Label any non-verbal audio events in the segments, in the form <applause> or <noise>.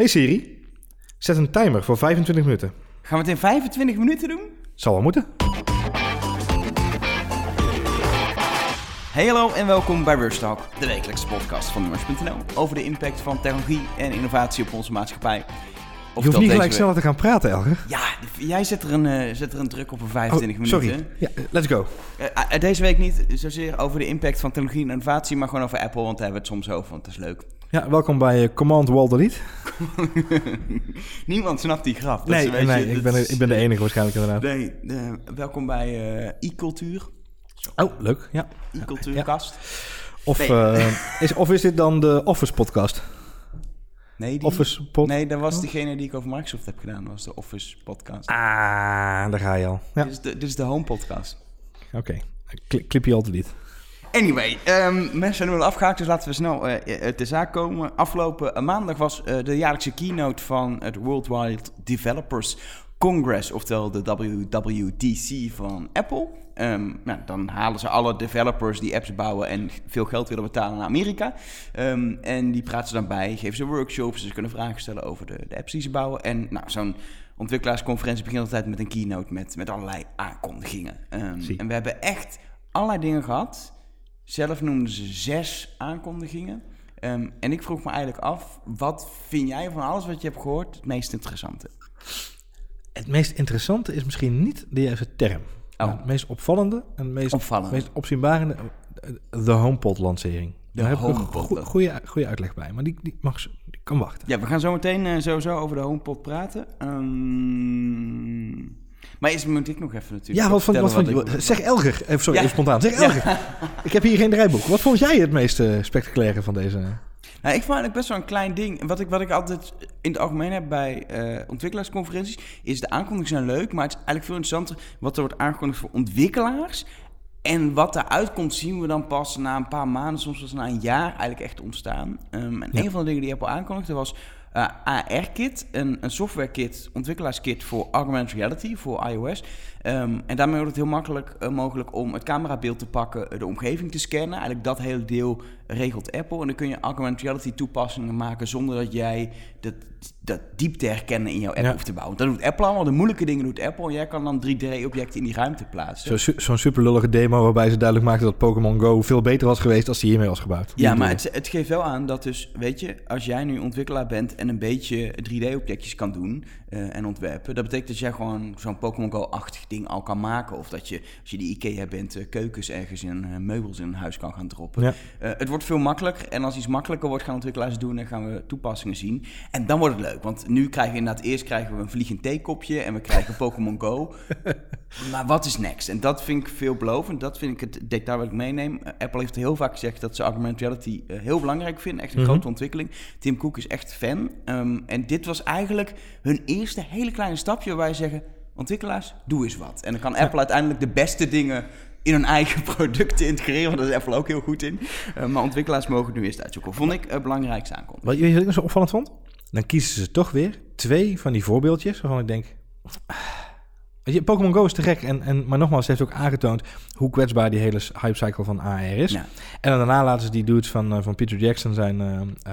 Hey Siri, zet een timer voor 25 minuten. Gaan we het in 25 minuten doen? Zal wel moeten. Hey hallo en welkom bij Rush Talk, de wekelijkse podcast van Nummers.nl over de impact van technologie en innovatie op onze maatschappij. Je Of hoeft dat niet gelijk sneller te gaan praten, Elger. Ja, jij zet er een, eh, zet er een druk op een 25 Oh, minuten. sorry. Ja, let's go. Eh, deze week niet zozeer over de impact van technologie en innovatie, maar gewoon over Apple, want daar hebben we het soms over, want dat is leuk. Ja, welkom bij eh, Command Wall Delete. <laughs> Niemand snapt die grap. Dat Nee, is nee ik, ben, ik ben de enige waarschijnlijk inderdaad. Nee, welkom bij eh, e-cultuur, Oh, leuk. Ja. e-cultuurkast. Of, Nee. eh, <laughs> is, of is dit dan de Office podcast? Nee, die, Office pod... nee, dat was degene die ik over Microsoft heb gedaan, dat was de Office podcast. Ah, daar ga je al. Ja, Dit, is de, dit is de home podcast. oké. Cli- Clipje al delete. Anyway, ehm, mensen zijn nu al afgehaakt, dus laten we snel eh, te zaak komen. Afgelopen eh, maandag was de jaarlijkse keynote van het Worldwide Developers Congress, oftewel de WWDC van Apple. Ehm, nou, dan halen ze alle developers die apps bouwen en veel geld willen betalen naar Amerika. Ehm, en die praten ze dan bij, geven ze workshops, ze kunnen vragen stellen over de, de apps die ze bouwen. En nou, zo'n ontwikkelaarsconferentie begint altijd met een keynote met, met allerlei aankondigingen. En we hebben echt allerlei dingen gehad. Zelf noemden ze zes aankondigingen. Ehm, en ik vroeg me eigenlijk af, wat vind jij van alles wat je hebt gehoord het meest interessante? Het meest interessante is misschien niet de juiste term. Oh. Het meest opvallende en het meest, Opvallend. meest opzienbarende, eh, de HomePod-lancering. Daar heb ik een goede, goede uitleg bij, maar die, die, mag, die kan wachten. Ja, we gaan zo meteen eh, sowieso over de HomePod praten. Ehm, maar eerst moet ik nog even natuurlijk Ja, wat vond, wat vertellen vond je? ik- Zeg Elger, even, sorry, Ja. even spontaan. Zeg Elger, <laughs> ik heb hier geen draaiboek. Wat vond jij het meest eh, spectaculaire van deze? Nou, ik vond eigenlijk best wel een klein ding. Wat ik, wat ik altijd in het algemeen heb bij eh, ontwikkelaarsconferenties, is de aankondigingen zijn leuk, maar het is eigenlijk veel interessanter wat er wordt aangekondigd voor ontwikkelaars. En wat eruit komt, zien we dan pas na een paar maanden, soms pas na een jaar, eigenlijk echt ontstaan. Ehm, en Ja. een van de dingen die Apple aankondigde was eh, AR-kit, een, een software-kit, ontwikkelaarskit voor augmented reality, voor iOS. Ehm, en daarmee wordt het heel makkelijk eh, mogelijk om het camerabeeld te pakken, de omgeving te scannen. Eigenlijk dat hele deel regelt Apple. En dan kun je augmented reality toepassingen maken zonder dat jij dat, dat diepte herkennen in jouw app Ja. hoeft te bouwen. Dat doet Apple allemaal. De moeilijke dingen doet Apple. En jij kan dan 3D-objecten in die ruimte plaatsen. Zo, Zo'n super lullige demo waarbij ze duidelijk maakten dat Pokémon Go veel beter was geweest als die hiermee was gebouwd. Ja, maar het, het geeft wel aan dat dus, weet je, als jij nu ontwikkelaar bent en een beetje 3D-objectjes kan doen eh, en ontwerpen, dat betekent dat jij gewoon zo'n Pokémon Go-achtig ding al kan maken. Of dat je, als je die IKEA bent, eh, keukens ergens in, eh, meubels in een huis kan gaan droppen. Ja. Het wordt veel makkelijker en als iets makkelijker wordt, gaan ontwikkelaars doen en gaan we toepassingen zien. En dan wordt het leuk, want nu krijgen we inderdaad, eerst krijgen we een vliegend theekopje en we krijgen <laughs> Pokémon Go. Maar wat is next? En dat vind ik veelbelovend. Dat vind ik het detail wat ik meeneem. Eh, Apple heeft heel vaak gezegd dat ze augmented reality eh, heel belangrijk vinden. Echt een Mhm. grote ontwikkeling. Tim Cook is echt fan. Ehm, en dit was eigenlijk hun eerste hele kleine stapje waarbij ze zeggen... ontwikkelaars, doe eens wat. En dan kan Apple uiteindelijk de beste dingen in hun eigen <laughs> producten integreren. Want daar is Apple ook heel goed in. Eh, maar ontwikkelaars mogen nu eerst uitzoeken. Vond ik het belangrijkste aankomen. Wat je zo opvallend vond? Dan kiezen ze toch weer twee van die voorbeeldjes waarvan ik denk... je, Pokémon Go is te gek. En, en, maar nogmaals, ze heeft ook aangetoond hoe kwetsbaar die hele hypecycle van AR is. Ja. En dan daarna laten ze die dudes van, eh, van Peter Jackson zijn ehm, eh,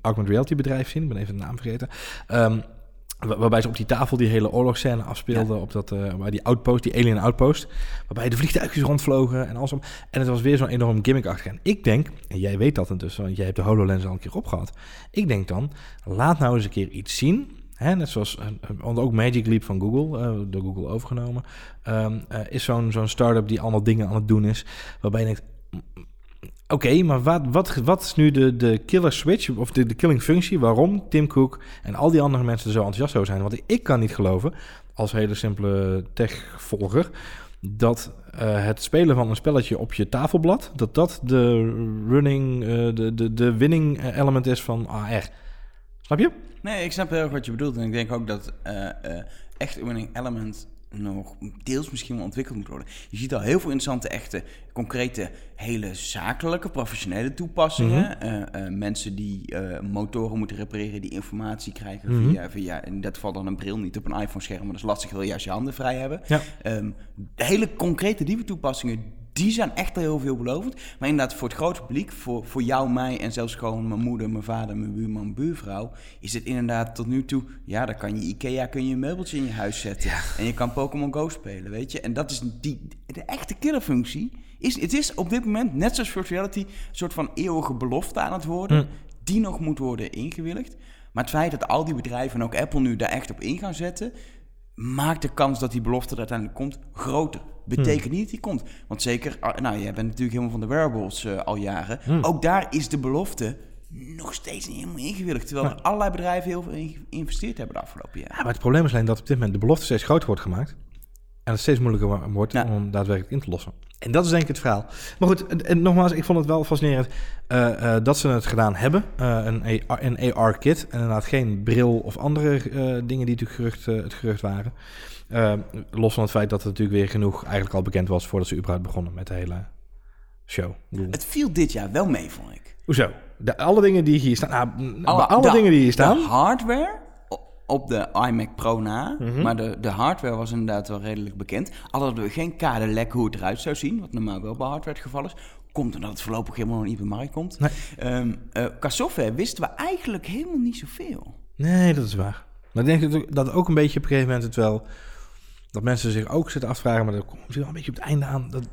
augmented reality bedrijf zien. Ik ben even de naam vergeten. Ehm, waarbij ze op die tafel die hele oorlogsscène afspeelden. Op dat, eh, waar die outpost, die alien outpost. Waarbij de vliegtuigjes rondvlogen en alles om. En het was weer zo'n enorm gimmickachtig. En ik denk, en jij weet dat intussen, want jij hebt de HoloLens al een keer opgehad. Ik denk dan, laat nou eens een keer iets zien. Hè, net zoals, eh, eh, want ook Magic Leap van Google, door Google overgenomen, ehm, eh, is zo'n zo'n start-up die allemaal dingen aan het doen is. Waarbij je denkt, oké, maar wat, wat, wat is nu de, de killer switch of de, de killing functie waarom Tim Cook en al die andere mensen zo enthousiast over zijn? Want ik kan niet geloven, als hele simpele tech-volger, dat eh, het spelen van een spelletje op je tafelblad, dat dat de running, eh, de, de, de winning element is van AR. Snap je? Nee, ik snap heel erg wat je bedoelt. En ik denk ook dat eh, echt winning element nog deels misschien wel ontwikkeld moet worden. Je ziet al heel veel interessante, echte, concrete, hele zakelijke, professionele toepassingen. Mhm. Eh, eh, mensen die eh, motoren moeten repareren, die informatie krijgen Mhm. via, via, in dat geval dan een bril, niet op een iPhone-scherm, maar dat is lastig, wil je als je handen vrij hebben. Ja. Ehm, hele concrete diepe toepassingen die zijn echt heel veelbelovend. Maar inderdaad, voor het grote publiek, voor, voor jou, mij en zelfs gewoon mijn moeder, mijn vader, mijn buurman, mijn buurvrouw, is het inderdaad tot nu toe, ja, dan kan je Ikea, kun je een meubeltje in je huis zetten. En je kan Pokémon Go spelen, weet je. En dat is die, de echte killerfunctie. Is, het is op dit moment, net zoals virtual reality, een soort van eeuwige belofte aan het worden, Hm. die nog moet worden ingewilligd. Maar het feit dat al die bedrijven en ook Apple nu daar echt op in gaan zetten, maakt de kans dat die belofte er uiteindelijk komt groter. Betekent niet dat die komt. Want zeker, ah, nou, jij bent natuurlijk helemaal van de wearables eh, al jaren. Ook daar is de belofte nog steeds niet helemaal ingewilligd. Terwijl er allerlei bedrijven heel veel in geïnvesteerd hebben de afgelopen jaren. Ja, maar het probleem is alleen dat op dit moment de belofte steeds groter wordt gemaakt. En het steeds moeilijker wo- wordt Ja. om daadwerkelijk in te lossen. En dat is denk ik het verhaal. Maar goed, en, en nogmaals, ik vond het wel fascinerend eh, eh, dat ze het gedaan hebben. Een, AR, een AR-kit. En inderdaad geen bril of andere dingen die natuurlijk gerucht, het gerucht waren. Eh, los van het feit dat het natuurlijk weer genoeg eigenlijk al bekend was voordat ze überhaupt begonnen met de hele show. Het viel dit jaar wel mee, vond ik. Hoezo? De, alle dingen die hier staan. Nou, Alle, bij alle de- dingen die hier staan. De hardware op de iMac Pro na, Mhm. maar de, de hardware was inderdaad wel redelijk bekend. Al hadden we geen kaderlek hoe het eruit zou zien, wat normaal wel bij hardware het geval is. Komt omdat het voorlopig helemaal nog niet de markt komt. Nee. Ehm, qua software wisten we eigenlijk helemaal niet zoveel. Nee, dat is waar. Maar ik denk dat ook een beetje op een gegeven moment het wel... Dat mensen zich ook zitten afvragen, maar dat komt misschien wel een beetje op het einde aan. Dat,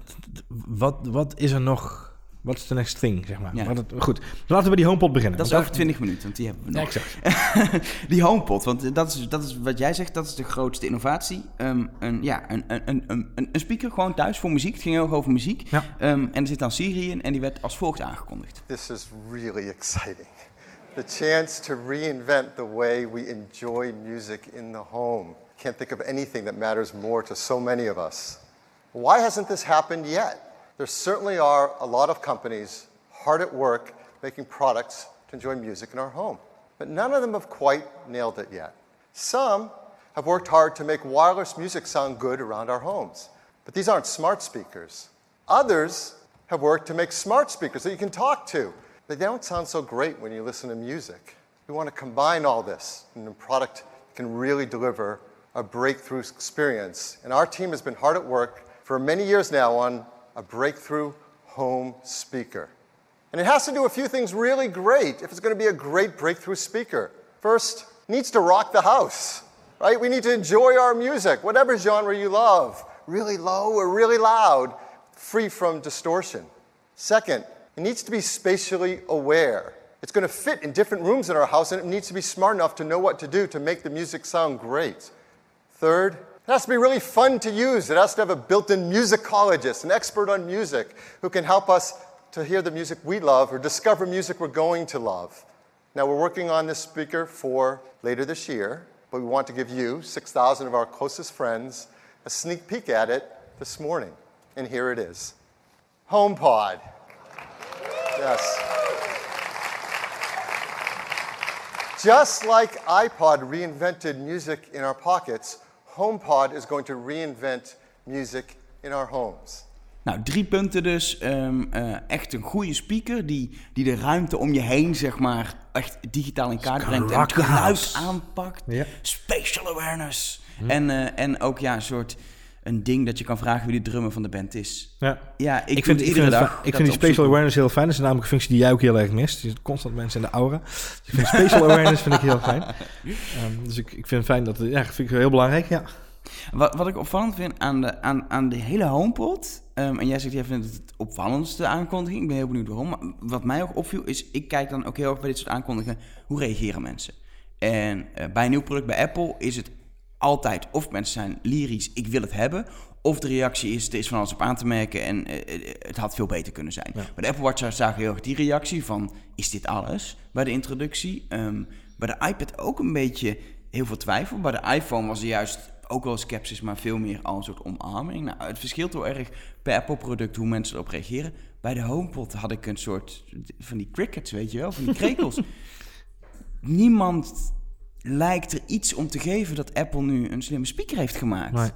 wat, wat is er nog? Wat is de next thing, zeg maar? Ja. Wat het- goed, laten we die HomePod beginnen. Dat is over 20 minuten, want die hebben we nog. exact. <laughs> die HomePod, want dat is, dat is wat jij zegt, dat is de grootste innovatie. Ehm, een, ja, een, een, een, een, een speaker gewoon thuis voor muziek. Het ging heel erg over muziek. Ja. Ehm, en er zit dan Siri in en die werd als volgt aangekondigd. This is really exciting. The chance to reinvent the way we enjoy music in the home. Can't think of anything that matters more to so many of us. Why hasn't this happened yet? There certainly are a lot of companies hard at work making products to enjoy music in our home, but none of them have quite nailed it yet. Some have worked hard to make wireless music sound good around our homes, but these aren't smart speakers. Others have worked to make smart speakers that you can talk to, but they don't sound so great when you listen to music. We want to combine all this in a product that can really deliver a breakthrough experience. And our team has been hard at work for many years now on a breakthrough home speaker. And it has to do a few things really great if it's going to be a great breakthrough speaker. First, needs to rock the house, right? We need to enjoy our music, whatever genre you love, really low or really loud, free from distortion. Second, it needs to be spatially aware. It's going to fit in different rooms in our house, and it needs to be smart enough to know what to do to make the music sound great. Third, it has to be really fun to use. It has to have a built in musicologist, an expert on music, who can help us to hear the music we love or discover music we're going to love. Now, we're working on this speaker for later this year, but we want to give you, 6,000 of our closest friends, a sneak peek at it this morning. And here it is HomePod. Yes. Just like iPod reinvented music in our pockets, HomePod is going to reinvent music in our homes. Nou, drie punten dus. Ehm, eh, echt een goede speaker die, die de ruimte om je heen, zeg maar, echt digitaal in kaart brengt. En het the geluid aanpakt. Ja. Spatial awareness. En, eh, en ook ja, een soort een ding dat je kan vragen wie de drummer van de band is. Ja. Ja, ik, vind, iedere dag. ik vind die opzoeken. awareness heel fijn. Dat is namelijk een functie die jij ook heel erg mist. Je zit constant mensen in de aura. Dus ik vind spatial awareness vind ik heel fijn. <laughs> Ehm, dus ik, ik vind het fijn dat... Ja, vind ik heel belangrijk, ja. Wat, wat ik opvallend vind aan de, aan, aan de hele HomePod... ehm, en jij zegt, jij vindt het het opvallendste aankondiging. Ik ben heel benieuwd waarom. Maar wat mij ook opviel is... ik kijk dan ook heel erg bij dit soort aankondigingen... hoe reageren mensen? En eh, bij een nieuw product bij Apple is het altijd... of mensen zijn lyrisch, ik wil het hebben... of de reactie is, er is van alles op aan te merken... en eh, eh, het had veel beter kunnen zijn. Bij de Apple Watch zagen we heel erg die reactie van... is dit alles? Bij de introductie. Ehm, bij de iPad ook een beetje heel veel twijfel. Bij de iPhone was er juist ook wel sceptisch, maar veel meer al een soort omarming. Nou, het verschilt heel erg per Apple-product hoe mensen erop reageren. Bij de HomePod had ik een soort van die crickets, weet je wel, van die krekels. <laughs> Niemand lijkt er iets om te geven dat Apple nu een slimme speaker heeft gemaakt. Nee.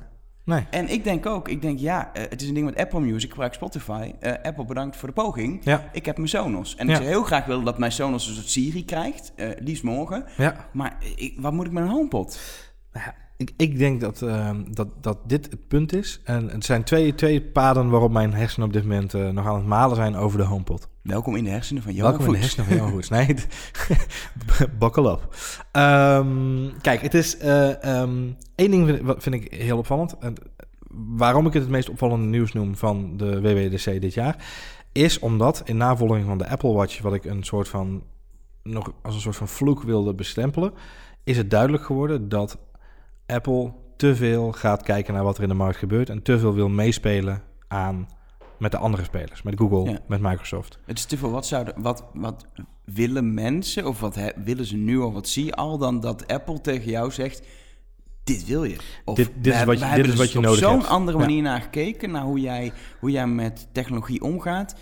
Nee. En ik denk ook, ik denk ja, eh, het is een ding met Apple Music, ik gebruik Spotify. Eh, Apple bedankt voor de poging. Ja. Ik heb mijn Sonos. En Ja. ik zou heel graag willen dat mijn Sonos een soort Siri krijgt, eh, liefst morgen. Ja. Maar ik, wat moet ik met een HomePod? Ik, ik denk dat, ehm, dat, dat dit het punt is. En het zijn twee, twee paden waarop mijn hersenen op dit moment eh, nog aan het malen zijn over de HomePod. Welkom in de hersenen van Johan Welkom in de hersenen van Johan Voets. Nee, <laughs> buckle up. Ehm, kijk, het is... ehm, één ding vind, wat vind ik heel opvallend. En waarom ik het het meest opvallende nieuws noem van de WWDC dit jaar... is omdat in navolging van de Apple Watch... wat ik een soort van... nog als een soort van vloek wilde bestempelen... is het duidelijk geworden dat Apple te veel gaat kijken naar wat er in de markt gebeurt... en te veel wil meespelen aan... met de andere spelers. Met Google, Ja. met Microsoft. Het is te veel. Wat, zouden, wat, wat willen mensen, of wat he- willen ze nu al, wat zie je al dan dat Apple tegen jou zegt, dit wil je. Of Dit- dit is wat je- dit is wat je op nodig zo'n hebt. andere Ja. manier naar gekeken, naar hoe jij, hoe jij met technologie omgaat.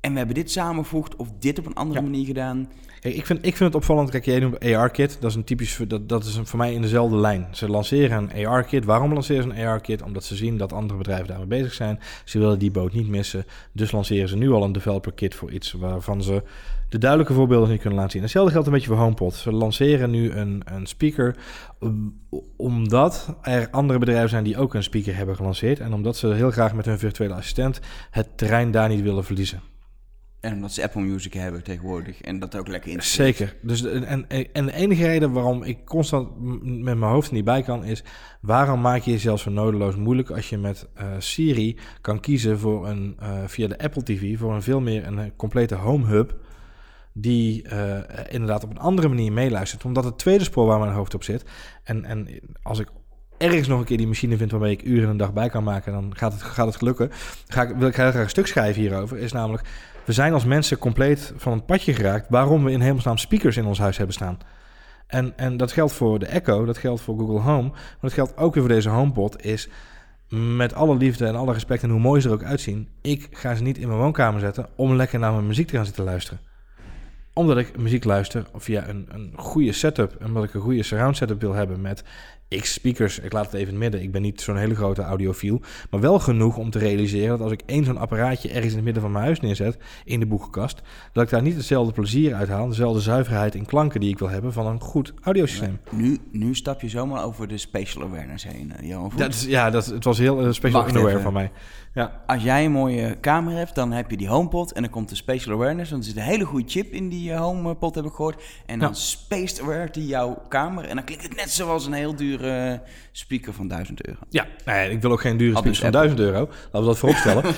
En we hebben dit samengevoegd of dit op een andere Ja. manier gedaan. Ik, vind, ik vind het opvallend. Kijk, jij noemt AR-kit. Dat is een typisch. Dat, dat is een, voor mij in dezelfde lijn. Ze lanceren een AR-kit. Waarom lanceren ze een AR-kit? Omdat ze zien dat andere bedrijven daarmee bezig zijn. Ze willen die boot niet missen. Dus lanceren ze nu al een developer-kit voor iets waarvan ze de duidelijke voorbeelden niet kunnen laten zien. Hetzelfde geldt een beetje voor HomePod. Ze lanceren nu een, een speaker um, omdat er andere bedrijven zijn die ook een speaker hebben gelanceerd. En omdat ze heel graag met hun virtuele assistent het terrein daar niet willen verliezen. En omdat ze Apple Music hebben tegenwoordig. En dat ook lekker in. Zeker. Dus en, en de enige reden waarom ik constant met mijn hoofd niet bij kan is... waarom maak je jezelf zo nodeloos moeilijk als je met eh, Siri kan kiezen voor een, eh, via de Apple TV... voor een veel meer een complete home hub die eh, inderdaad op een andere manier meeluistert. Omdat het tweede spoor waar mijn hoofd op zit... en, en als ik ergens nog een keer die machine vind waarmee ik uren een dag bij kan maken... dan gaat het, gaat het gelukken. Ga ik, wil ik heel graag een stuk schrijven hierover. Is namelijk, we zijn als mensen compleet van het padje geraakt... waarom we in hemelsnaam speakers in ons huis hebben staan. En, en dat geldt voor de Echo, dat geldt voor Google Home... maar dat geldt ook weer voor deze HomePod... is met alle liefde en alle respect en hoe mooi ze er ook uitzien... ik ga ze niet in mijn woonkamer zetten... om lekker naar mijn muziek te gaan zitten luisteren omdat ik muziek luister via een, een goede setup. Omdat ik een goede surround setup wil hebben met x speakers. Ik laat het even in het midden. Ik ben niet zo'n hele grote audiofiel. Maar wel genoeg om te realiseren dat als ik één zo'n apparaatje ergens in het midden van mijn huis neerzet. In de boekenkast. Dat ik daar niet hetzelfde plezier uit haal. Dezelfde zuiverheid in klanken die ik wil hebben van een goed audiosysteem. Nu, nu stap je zomaar over de spatial awareness heen, eh, Johan. Dat is, ja, dat, het was heel uh, special Wacht even. van mij. Ja. Als jij een mooie kamer hebt, dan heb je die HomePod en dan komt de Spatial Awareness. Want er zit een hele goede chip in die eh, HomePod, heb ik gehoord. En dan Ja. spaced aware die jouw kamer. En dan klinkt het net zoals een heel dure eh, speaker van 1000 euro. Ja, nee, ik wil ook geen dure Had speakers dus van 1000 euro. Laten we dat vooropstellen. <laughs>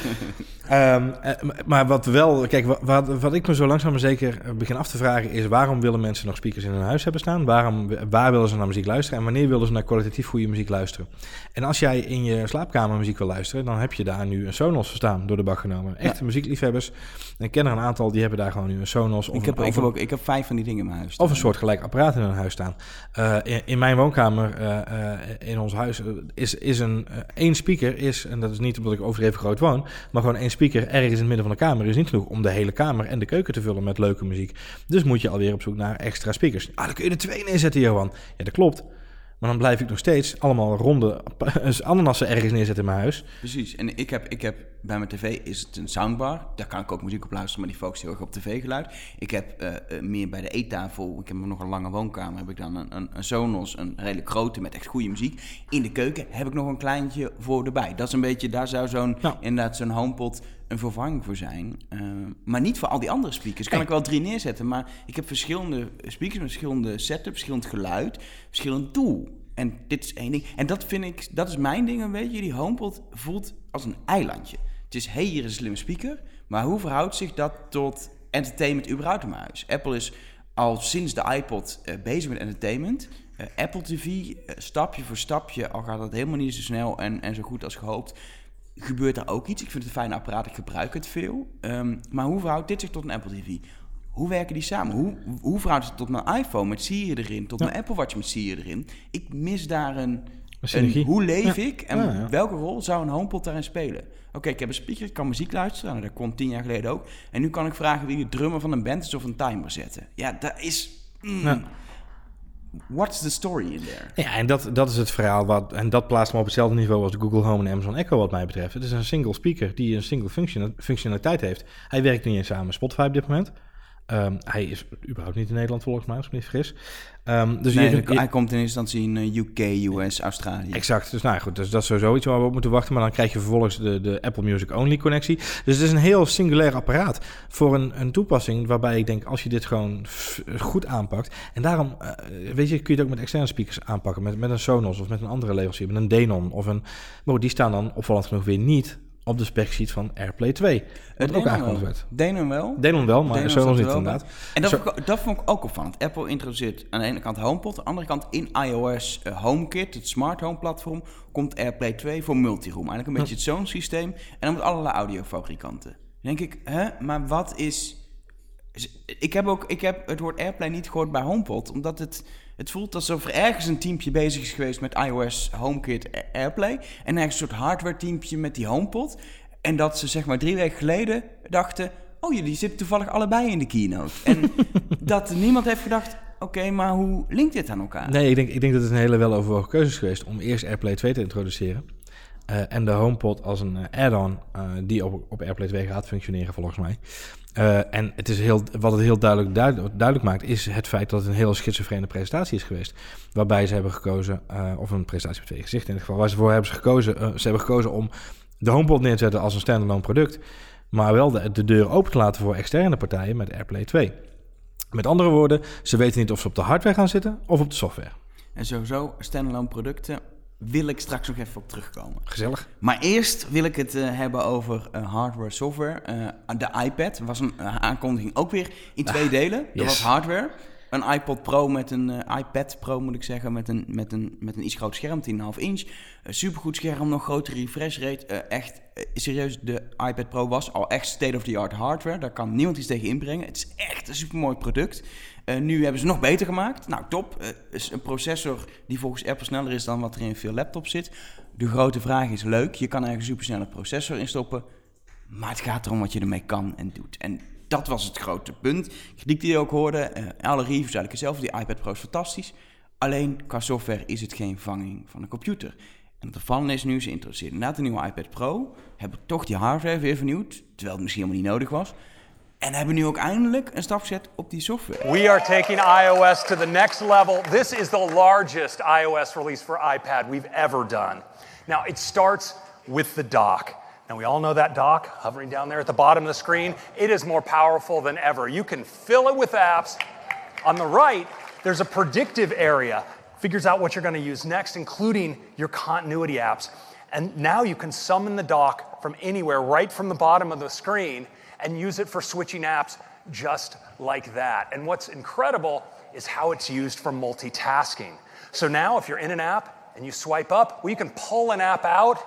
Ehm, eh, m- maar wat wel, kijk, wa- wat, wat ik me zo langzaam maar zeker begin af te vragen is: waarom willen mensen nog speakers in hun huis hebben staan? Waarom, waar willen ze naar muziek luisteren? En wanneer willen ze naar kwalitatief goede muziek luisteren? En als jij in je slaapkamer muziek wil luisteren, dan heb je daar nu een Sonos staan door de bak genomen. Echte muziekliefhebbers. En ik ken er een aantal die hebben daar gewoon nu een Sonos of, ik, heb, een, ik, heb ook, ik heb vijf van die dingen in mijn huis. of een soort gelijk apparaat in hun huis staan. Eh, in, in mijn woonkamer, eh, eh, in ons huis, is, is een één speaker, is, en dat is niet omdat ik overdreven groot woon, maar gewoon één speaker ergens in het midden van de kamer is niet genoeg om de hele kamer en de keuken te vullen met leuke muziek. Dus moet je alweer op zoek naar extra speakers. Ah, dan kun je er twee neerzetten, Johan. Ja, dat klopt. Maar dan blijf ik nog steeds allemaal ronde <laughs> ananassen ergens neerzetten in mijn huis. Precies. En ik heb, ik heb bij mijn tv is het een soundbar. Daar kan ik ook muziek op luisteren, maar die focust heel erg op tv-geluid. Ik heb eh, eh, meer bij de eettafel, ik heb nog een lange woonkamer, heb ik dan een, een, een Sonos, een redelijk grote met echt goede muziek. In de keuken heb ik nog een kleintje voor erbij. Dat is een beetje, daar zou zo'n, Ja. inderdaad zo'n HomePod een vervanging voor zijn. Eh, maar niet voor al die andere speakers. Kan ik wel drie neerzetten, maar ik heb verschillende speakers met verschillende setups, verschillend geluid, verschillend doel. En dit is één ding. En dat vind ik, dat is mijn ding een beetje. Die HomePod voelt als een eilandje. Het is, hey, hier is een slimme speaker. Maar hoe verhoudt zich dat tot entertainment überhaupt in mijn huis? Apple is al sinds de iPod eh, bezig met entertainment. Eh, Apple TV, stapje voor stapje, al gaat het helemaal niet zo snel en, en zo goed als gehoopt, gebeurt er ook iets. Ik vind het een fijn apparaat, ik gebruik het veel. Ehm, maar hoe verhoudt dit zich tot een Apple TV? Hoe werken die samen? Hoe, hoe verhoudt het tot mijn iPhone met Siri erin? Tot Ja. mijn Apple Watch met Siri erin? Ik mis daar een... Een hoe leef Ja. ik en Ja, welke rol zou een HomePod daarin spelen? Oké, ik heb een speaker, ik kan muziek luisteren. Nou, dat kon tien jaar geleden ook. En nu kan ik vragen wie de drummer van een band is of een timer zetten. Ja, dat is... mm. What's the story in there? Ja, en dat, dat is het verhaal. Wat, en dat plaatst me op hetzelfde niveau als Google Home en Amazon Echo, wat mij betreft. Het is een single speaker die een single function, functionaliteit heeft. Hij werkt niet eens samen met Spotify op dit moment. Ehm, hij is überhaupt niet in Nederland volgens mij, als ik me niet vergis. Ehm, dus Nee, je, je- hij komt in eerste instantie in eh, UK, US, Australië. Exact. Dus nou ja, goed, dus dat is sowieso iets waar we op moeten wachten. Maar dan krijg je vervolgens de, de Apple Music Only connectie. Dus het is een heel singulair apparaat voor een, een toepassing waarbij ik denk, als je dit gewoon goed aanpakt. En daarom, eh, weet je, kun je het ook met externe speakers aanpakken. Met, met een Sonos of met een andere leverancier, met een Denon of een... Maar die staan dan opvallend genoeg weer niet op de specsheet van AirPlay 2. Wat Het ook aangekondigd werd. Denen wel. Denon wel, maar Denon Sonos er niet inderdaad. En dat, vond ik, dat vond ik ook opvallend. Apple introduceert aan de ene kant HomePod, aan de andere kant in iOS eh, HomeKit, het smart home platform, komt AirPlay 2 voor multiroom. Eigenlijk een beetje het zo'n systeem. En dan met allerlei audiofabrikanten. Dan denk ik, hè, maar wat is... Ik heb ook ik heb het woord AirPlay niet gehoord bij HomePod, omdat het, het voelt alsof er ergens een teampje bezig is geweest met iOS HomeKit AirPlay. En ergens een soort hardware teampje met die HomePod. En dat ze zeg maar drie weken geleden dachten, oh jullie zitten toevallig allebei in de keynote. En <laughs> dat niemand heeft gedacht, oké, maar hoe linkt dit aan elkaar? Nee, ik denk, ik denk dat het een hele weloverwogen keuze is geweest om eerst AirPlay 2 te introduceren. Eh, en de HomePod als een eh, add-on eh, die op, op AirPlay 2 gaat functioneren volgens mij. Eh, en het is heel, wat het heel duidelijk, maakt is het feit dat het een heel schizofrene presentatie is geweest. Waarbij ze hebben gekozen, eh, of een presentatie met twee gezichten in ieder geval, waar ze voor hebben ze gekozen, eh, ze hebben gekozen om de HomePod neer te zetten als een standalone product. Maar wel de, de deur open te laten voor externe partijen met AirPlay 2. Met andere woorden, ze weten niet of ze op de hardware gaan zitten of op de software. En sowieso, standalone producten, wil ik straks nog even op terugkomen. Gezellig. Maar eerst wil ik het eh, hebben over eh, hardware, software. Eh, de iPad was een aankondiging ook weer in twee delen. Dat yes. was hardware. Een iPod Pro met een iPad Pro moet ik zeggen, met een, met een, met een iets groot scherm, 10,5 inch. Supergoed scherm, nog grotere refresh rate. Echt, serieus, de iPad Pro was al echt state-of-the-art hardware. Daar kan niemand iets tegen inbrengen. Het is echt een supermooi product. Eh, nu hebben ze nog beter gemaakt. Nou, top. Eh, een processor die volgens Apple sneller is dan wat er in veel laptops zit. De grote vraag is leuk. Je kan er een supersnelle processor in stoppen. Maar het gaat erom wat je ermee kan en doet. En dat was het grote punt. Kritiek die je ook hoorde. eh, alle reviews. Die iPad Pro is fantastisch. Alleen qua software is het geen vervanging van een computer. En het opvallende is nu, ze introduceerden na de nieuwe iPad Pro... hebben toch die hardware weer vernieuwd. Terwijl het misschien helemaal niet nodig was. En hebben nu ook eindelijk een stap gezet op die software. We are taking iOS to the next level. This is the largest iOS release for iPad we've ever done. Now, it starts with the dock. Now, we all know that dock hovering down there at the bottom of the screen. It is more powerful than ever. You can fill it with apps. On the right, there's a predictive area. Figures out what you're going to use next, including your continuity apps. And now you can summon the dock from anywhere, right from the bottom of the screen, and use it for switching apps just like that. And what's incredible is how it's used for multitasking. So now, if you're in an app and you swipe up, well, you can pull an app out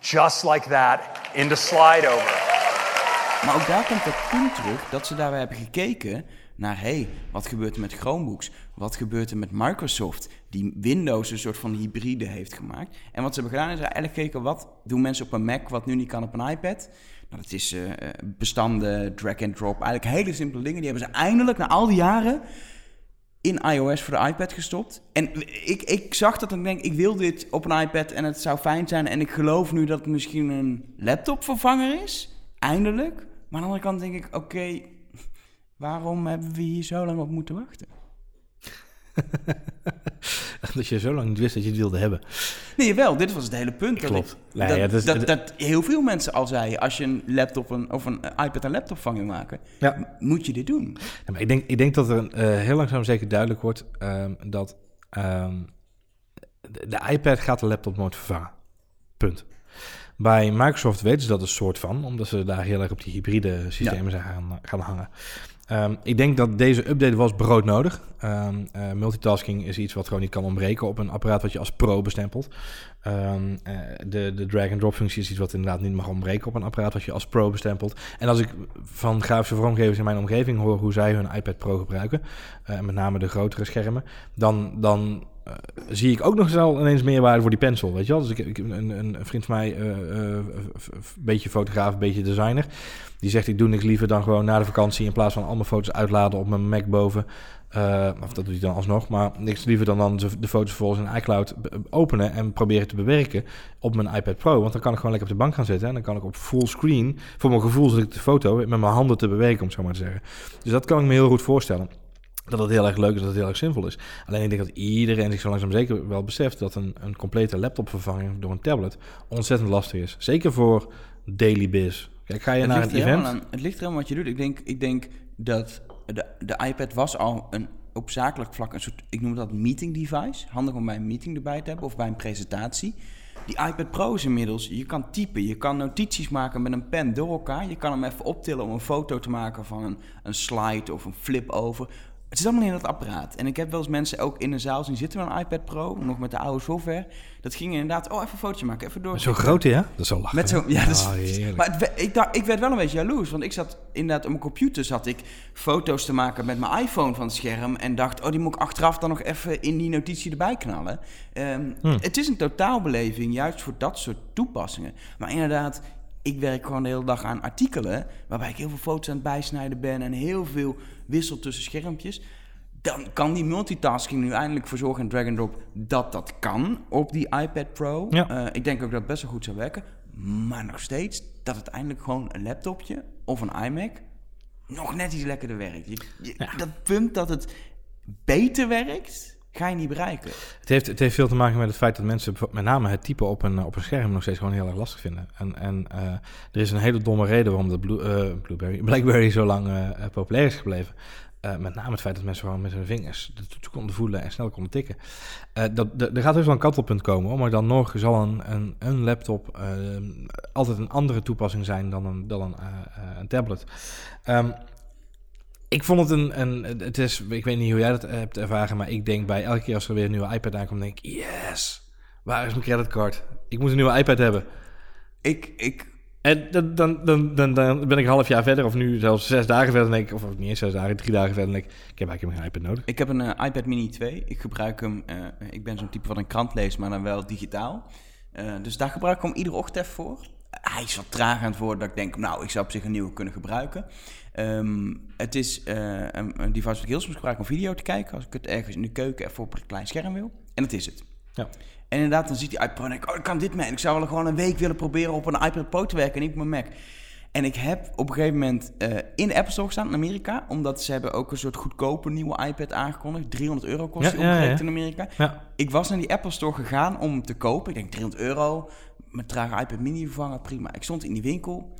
just like that into slide over. Maar ook daar komt het punt terug dat ze daarbij hebben gekeken naar... hey, wat gebeurt er met Chromebooks? Wat gebeurt er met Microsoft? Die Windows een soort van hybride heeft gemaakt. En wat ze hebben gedaan is eigenlijk gekeken... wat doen mensen op een Mac wat nu niet kan op een iPad? Nou, dat is eh, bestanden, drag and drop. Eigenlijk hele simpele dingen. Die hebben ze eindelijk na al die jaren in iOS voor de iPad gestopt. En ik, ik zag dat en ik denk, ik wil dit op een iPad en het zou fijn zijn. En ik geloof nu dat het misschien een laptopvervanger is. Eindelijk. Maar aan de andere kant denk ik, oké, <laughs> waarom hebben we hier zo lang op moeten wachten? <laughs> dat je zo lang niet wist dat je het wilde hebben. Nee, wel, dit was het hele punt. Dat Klopt. ik- Nee, dat, ja, dat is- dat, dat heel veel mensen al zeiden, als je een laptop een, of een iPad een laptopvervanger maken, Ja. moet je dit doen. Ja, maar ik, denk, ik denk dat er eh, heel langzaam zeker duidelijk wordt ehm, dat ehm, de, de iPad gaat de laptop nooit vervangen. Punt. Bij Microsoft weten ze dat een soort van, omdat ze daar heel erg op die hybride systemen zijn gaan, gaan hangen. Ehm, ik denk dat deze update was broodnodig. Eh, multitasking is iets wat gewoon niet kan ontbreken op een apparaat wat je als pro bestempelt. Ehm, eh, de, de drag-and-drop functie is iets wat inderdaad niet mag ontbreken op een apparaat wat je als pro bestempelt. En als ik van grafische vormgevers in mijn omgeving hoor hoe zij hun iPad Pro gebruiken, eh, met name de grotere schermen, dan, dan eh, zie ik ook nog wel ineens meerwaarde voor die pencil, weet je wel. Dus ik, ik een, een, een vriend van mij, eh, eh, een beetje fotograaf, een beetje designer, die zegt ik doe niks liever dan gewoon na de vakantie in plaats van allemaal foto's uitladen op mijn Mac boven, of dat doet hij dan alsnog, maar niks liever dan, dan de foto's volgens in iCloud openen en proberen te bewerken op mijn iPad Pro. Want dan kan ik gewoon lekker op de bank gaan zitten en dan kan ik op full screen, voor mijn gevoel zet ik de foto met mijn handen te bewegen, om het zo maar te zeggen. Dus dat kan ik me heel goed voorstellen dat het heel erg leuk is, dat het heel erg zinvol is. Alleen ik denk dat iedereen zich zo langzaam zeker wel beseft dat een, een complete laptopvervanging door een tablet ontzettend lastig is. Zeker voor daily biz. Kijk, ga je naar een event? Aan, het ligt er aan wat je doet. Ik denk, ik denk dat de, de iPad was al een op zakelijk vlak een soort, ik noem dat meeting device. Handig om bij een meeting erbij te hebben of bij een presentatie. Die iPad Pro is inmiddels, je kan typen, je kan notities maken met een pen door elkaar. Je kan hem even optillen om een foto te maken van een, een slide of een flip over. Het is allemaal in dat apparaat. En ik heb wel eens mensen ook in een zaal zien zitten met een iPad Pro, nog met de oude software. Dat ging inderdaad, oh, even een fotootje maken, even door. Zo groot, ja? Dat is al lachen. Met zo, ja, dat is, oh, maar ik, dacht, ik werd wel een beetje jaloers, want ik zat inderdaad op mijn computer zat ik foto's te maken met mijn iPhone van het scherm en dacht, oh, die moet ik achteraf dan nog even in die notitie erbij knallen. Um, Het is een totaalbeleving, juist voor dat soort toepassingen. Maar inderdaad, ik werk gewoon de hele dag aan artikelen waarbij ik heel veel foto's aan het bijsnijden ben en heel veel wissel tussen schermpjes. Dan kan die multitasking nu eindelijk voor zorgen in drag and drop dat dat kan op die iPad Pro. Uh, ik denk ook dat het best wel goed zou werken. Maar nog steeds dat het eindelijk gewoon een laptopje of een iMac nog net iets lekkerder werkt. Je, Dat punt dat het beter werkt, ga je niet bereiken. Het heeft, het heeft veel te maken met het feit dat mensen met name het typen op een, op een scherm nog steeds gewoon heel erg lastig vinden. En, en uh, er is een hele domme reden waarom de Blue, uh, Blueberry, <laughs> BlackBerry zo lang uh, populair is gebleven. met name het feit dat mensen gewoon met hun vingers de toets konden voelen en snel konden tikken. dat, er gaat dus wel een kantelpunt komen, maar dan nog zal een, een, laptop altijd een andere toepassing zijn dan een, dan een, een tablet. Um, ik vond het een, een, het is, ik weet niet hoe jij dat hebt ervaren, maar ik denk bij elke keer als er weer een nieuwe iPad aankomt, denk ik, yes, waar is mijn creditcard? Ik moet een nieuwe iPad hebben. Ik, ik... En dan, dan, dan, dan, ben ik een half jaar verder, of nu zelfs zes dagen verder, denk ik, of niet eens zes dagen, drie dagen verder, denk ik, ik heb eigenlijk geen iPad nodig. Ik heb een uh, iPad Mini 2. Ik gebruik hem, uh, ik ben zo'n type van een krant lees, maar dan wel digitaal. Uh, dus daar gebruik ik hem iedere ochtend voor. Hij is wat traag aan het worden dat ik denk, nou, ik zou op zich een nieuwe kunnen gebruiken. Um, het is uh, een, een, device dat ik heel soms gebruik om video te kijken. Als ik het ergens in de keuken even op een klein scherm wil. En dat is het. Ja. En inderdaad, dan ziet die iPad en ik, oh, ik kan dit mee. En ik zou wel gewoon een week willen proberen op een iPad Pro te werken en niet op mijn Mac. En ik heb op een gegeven moment uh, in de Apple Store gestaan in Amerika. Omdat ze hebben ook een soort goedkope nieuwe iPad aangekondigd. 300 euro kost die ja, ja, in Amerika. Ik was naar die Apple Store gegaan om te kopen. Ik denk 300 euro. Mijn trage iPad mini vervangen, prima. Ik stond in die winkel.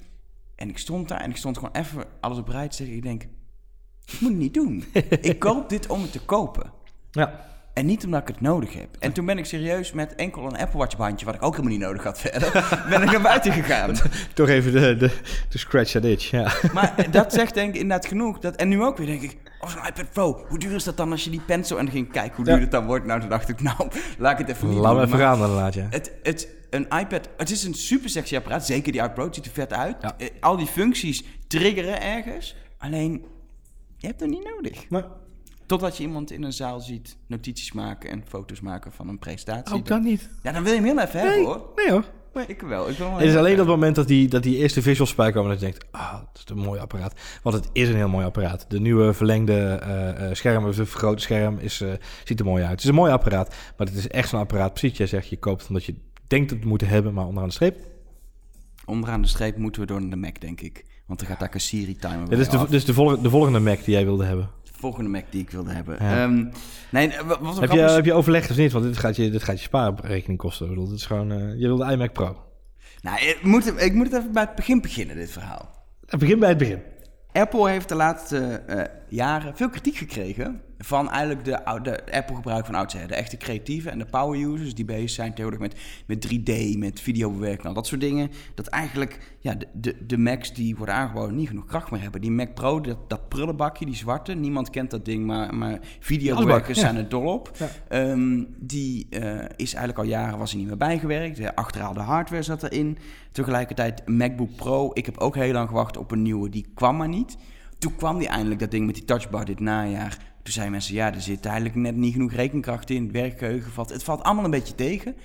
En ik stond daar en ik stond gewoon even alles op rij te zeggen. Ik denk, ik moet het niet doen. <laughs> ik koop dit om het te kopen. Ja. En niet omdat ik het nodig heb. En toen ben ik serieus met enkel een Apple Watch bandje, wat ik ook helemaal niet nodig had verder, <laughs> ben ik naar buiten gegaan. <laughs> Toch even de, de, de scratch that itch, ja. Maar dat zegt denk ik inderdaad genoeg. Dat, en nu ook weer denk ik, oh zo'n iPad Pro, hoe duur is dat dan als je die pencil... En dan ging ik kijken hoe duur het dan wordt. Nou, toen dacht ik, nou, laat ik het even niet Laat me even gaan dan, laat je. Het, het, een iPad, het is een super sexy apparaat. Zeker die iPad Pro, ziet er vet uit. Eh, al die functies triggeren ergens. Alleen, je hebt het niet nodig. Maar... Totdat je iemand in een zaal ziet notities maken en foto's maken van een presentatie. Ook dan niet. Ja, dan wil je hem heel even nee, hebben hoor. Nee hoor. Nee. Ik wel. Ik wil het is alleen op het moment dat die, dat die eerste visuals spijt komen dat je denkt, ah, dat is een mooi apparaat. Want het is een heel mooi apparaat. De nieuwe verlengde uh, scherm, of het vergrote scherm, is, uh, ziet er mooi uit. Het is een mooi apparaat, maar het is echt zo'n apparaat, precies jij zegt, je koopt omdat je denkt het te moeten hebben, maar onderaan de streep? Onderaan de streep moeten we door naar de Mac, denk ik. Want dan gaat daar een Siri-timer ja, Dus, de, dus de, volgende, de volgende Mac die jij wilde hebben? De volgende Mac die ik wilde hebben. Ja. Um, nee, wat heb, je, heb je overlegd of niet? Want dit gaat je, dit gaat je spaarrekening kosten. Ik bedoel, dit is gewoon, uh, je wilde iMac Pro. Nou, ik moet, ik moet het even bij het begin beginnen, dit verhaal. Het begin bij het begin. Apple heeft de laatste uh, jaren veel kritiek gekregen van eigenlijk de, de Apple-gebruik van oudsher. De echte creatieve en de power-users die bezig zijn tegenwoordig met, met 3D, met videobewerking, nou, dat soort dingen. Dat eigenlijk ja, de, de, de Macs die worden aangeboden niet genoeg kracht meer hebben. Die Mac Pro, dat, dat prullenbakje, die zwarte, niemand kent dat ding, maar, maar videobewerkers zijn er dol op. Ehm, die uh, is eigenlijk al jaren was er niet meer bijgewerkt. De achterhaalde hardware zat erin. Tegelijkertijd MacBook Pro, ik heb ook heel lang gewacht op een nieuwe, die kwam maar niet. Toen kwam die eindelijk, dat ding met die touchbar dit najaar. Toen zeiden mensen, ja, er zit eigenlijk net niet genoeg rekenkracht in. Het werkgeheugen valt, het valt allemaal een beetje tegen.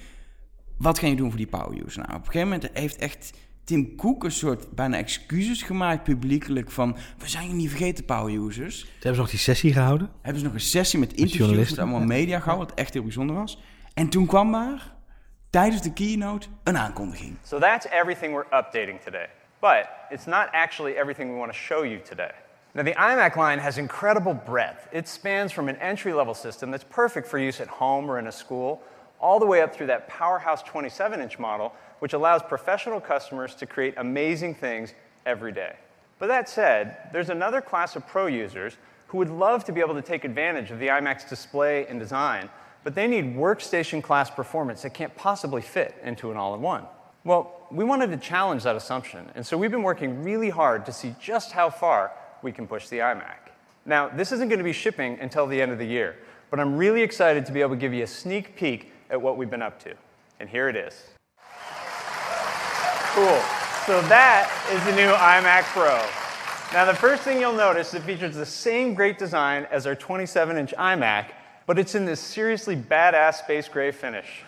Wat ga je doen voor die power user? Nou, op een gegeven moment heeft echt Tim Cook een soort bijna excuses gemaakt publiekelijk van... we zijn je niet vergeten, power users. Toen hebben ze nog die sessie gehouden. Hebben ze nog een sessie met interviews, met allemaal media gehouden, wat echt heel bijzonder was. En toen kwam daar, tijdens de keynote, een aankondiging. So that's everything we're updating today. But it's not actually everything we want to show you today. Now, the iMac line has incredible breadth. It spans from an entry level system that's perfect for use at home or in a school, all the way up through that powerhouse 27 inch model, which allows professional customers to create amazing things every day. But that said, there's another class of pro users who would love to be able to take advantage of the iMac's display and design, but they need workstation class performance that can't possibly fit into an all in one. Well, we wanted to challenge that assumption, and so we've been working really hard to see just how far we can push the iMac. Now, this isn't going to be shipping until the end of the year, but I'm really excited to be able to give you a sneak peek at what we've been up to. And here it is. Cool. So that is the new iMac Pro. Now, the first thing you'll notice, it features the same great design as our 27 inch iMac, but it's in this seriously badass space gray finish.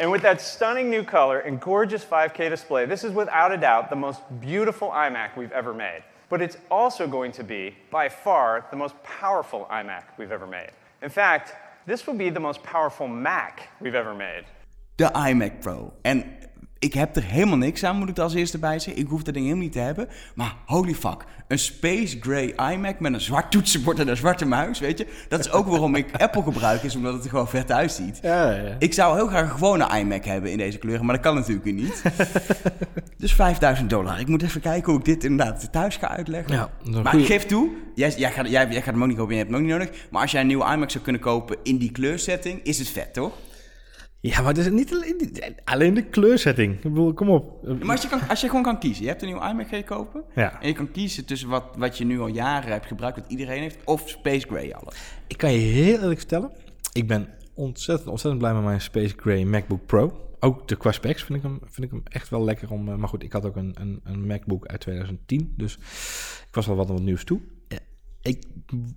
And with that stunning new color and gorgeous 5K display, this is without a doubt the most beautiful iMac we've ever made. But it's also going to be, by far, the most powerful iMac we've ever made. In fact, this will be the most powerful Mac we've ever made. The iMac Pro. En ik heb er helemaal niks aan, moet ik er als eerste bij zeggen. Ik hoef dat ding helemaal niet te hebben. Maar holy fuck, een space gray iMac met een zwart toetsenbord en een zwarte muis, weet je. Dat is ook waarom ik <laughs> Apple gebruik, is omdat het er gewoon vet uitziet. Ja, ja. Ik zou heel graag een gewone iMac hebben in deze kleuren, maar dat kan natuurlijk weer niet. <laughs> dus 5000 dollar. Ik moet even kijken hoe ik dit inderdaad thuis ga uitleggen. Ja, maar goeie- ik geef toe, jij, jij, gaat, jij, jij gaat hem ook niet kopen, je hebt hem ook niet nodig. Maar als jij een nieuwe iMac zou kunnen kopen in die kleursetting, is het vet, toch? Ja, maar het is niet alleen, alleen de kleursetting. Ik bedoel, kom op. Maar als je, kan, als je gewoon kan kiezen, je hebt een nieuwe iMac ga je kopen. Ja. En je kan kiezen tussen wat, wat je nu al jaren hebt gebruikt, wat iedereen heeft, of Space Gray alles. Ik kan je heel eerlijk vertellen. Ik ben ontzettend, ontzettend blij met mijn Space Gray MacBook Pro. Ook de qua specs vind ik hem, vind ik hem echt wel lekker om... eh, Maar goed, ik had ook een, een, een MacBook uit 2010. Dus ik was wel wat aan wat nieuws toe. Ik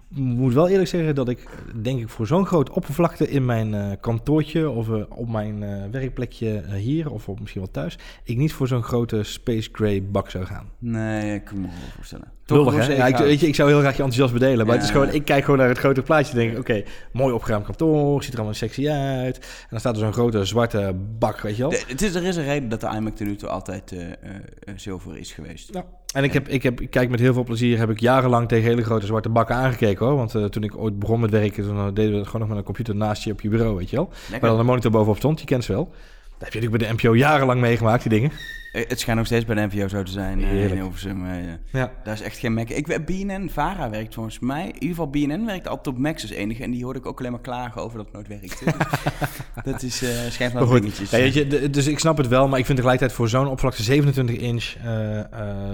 moet wel eerlijk zeggen dat ik, denk ik, voor zo'n groot oppervlakte in mijn eh, kantoortje of eh, op mijn eh, werkplekje hier of op misschien wel thuis, ik niet voor zo'n grote Space Gray bak zou gaan. Nee, ik kan me wel voorstellen. Wel hè? Ja, ik, weet je, ik zou heel graag je enthousiasme delen. Maar het is gewoon, ik kijk gewoon naar het grote plaatje en denk, oké, mooi opgeruimd kantoor, ziet er allemaal sexy uit. En dan staat er zo'n grote zwarte bak, weet je wel. De- het is, er is een reden dat de iMac tot nu toe altijd eh, eh, eh, zilver is geweest. Ja. En ik, heb, ik, heb, ik kijk met heel veel plezier, heb ik jarenlang tegen hele grote zwarte bakken aangekeken hoor. Want eh, toen ik ooit begon met werken, toen eh, deden we het gewoon nog met een computer naast je op je bureau, weet je wel. Waar dan een monitor bovenop stond, je kent ze wel. Dat heb je natuurlijk bij de NPO jarenlang meegemaakt, die dingen. Eh, Het schijnt nog steeds bij de NPO zo te zijn eh, in Heerlijk. Hilversum. eh, Ja. Daar is echt geen Mac. Ik BNN, Vara werkt volgens mij. In ieder geval BNN werkt altijd op Macs als enige. En die hoorde ik ook alleen maar klagen over dat het nooit werkte. <laughs> <laughs> dat is eh schijnt wel dingetjes. ja, je, dus ik snap het wel, maar ik vind tegelijkertijd voor zo'n oppervlakte 27 inch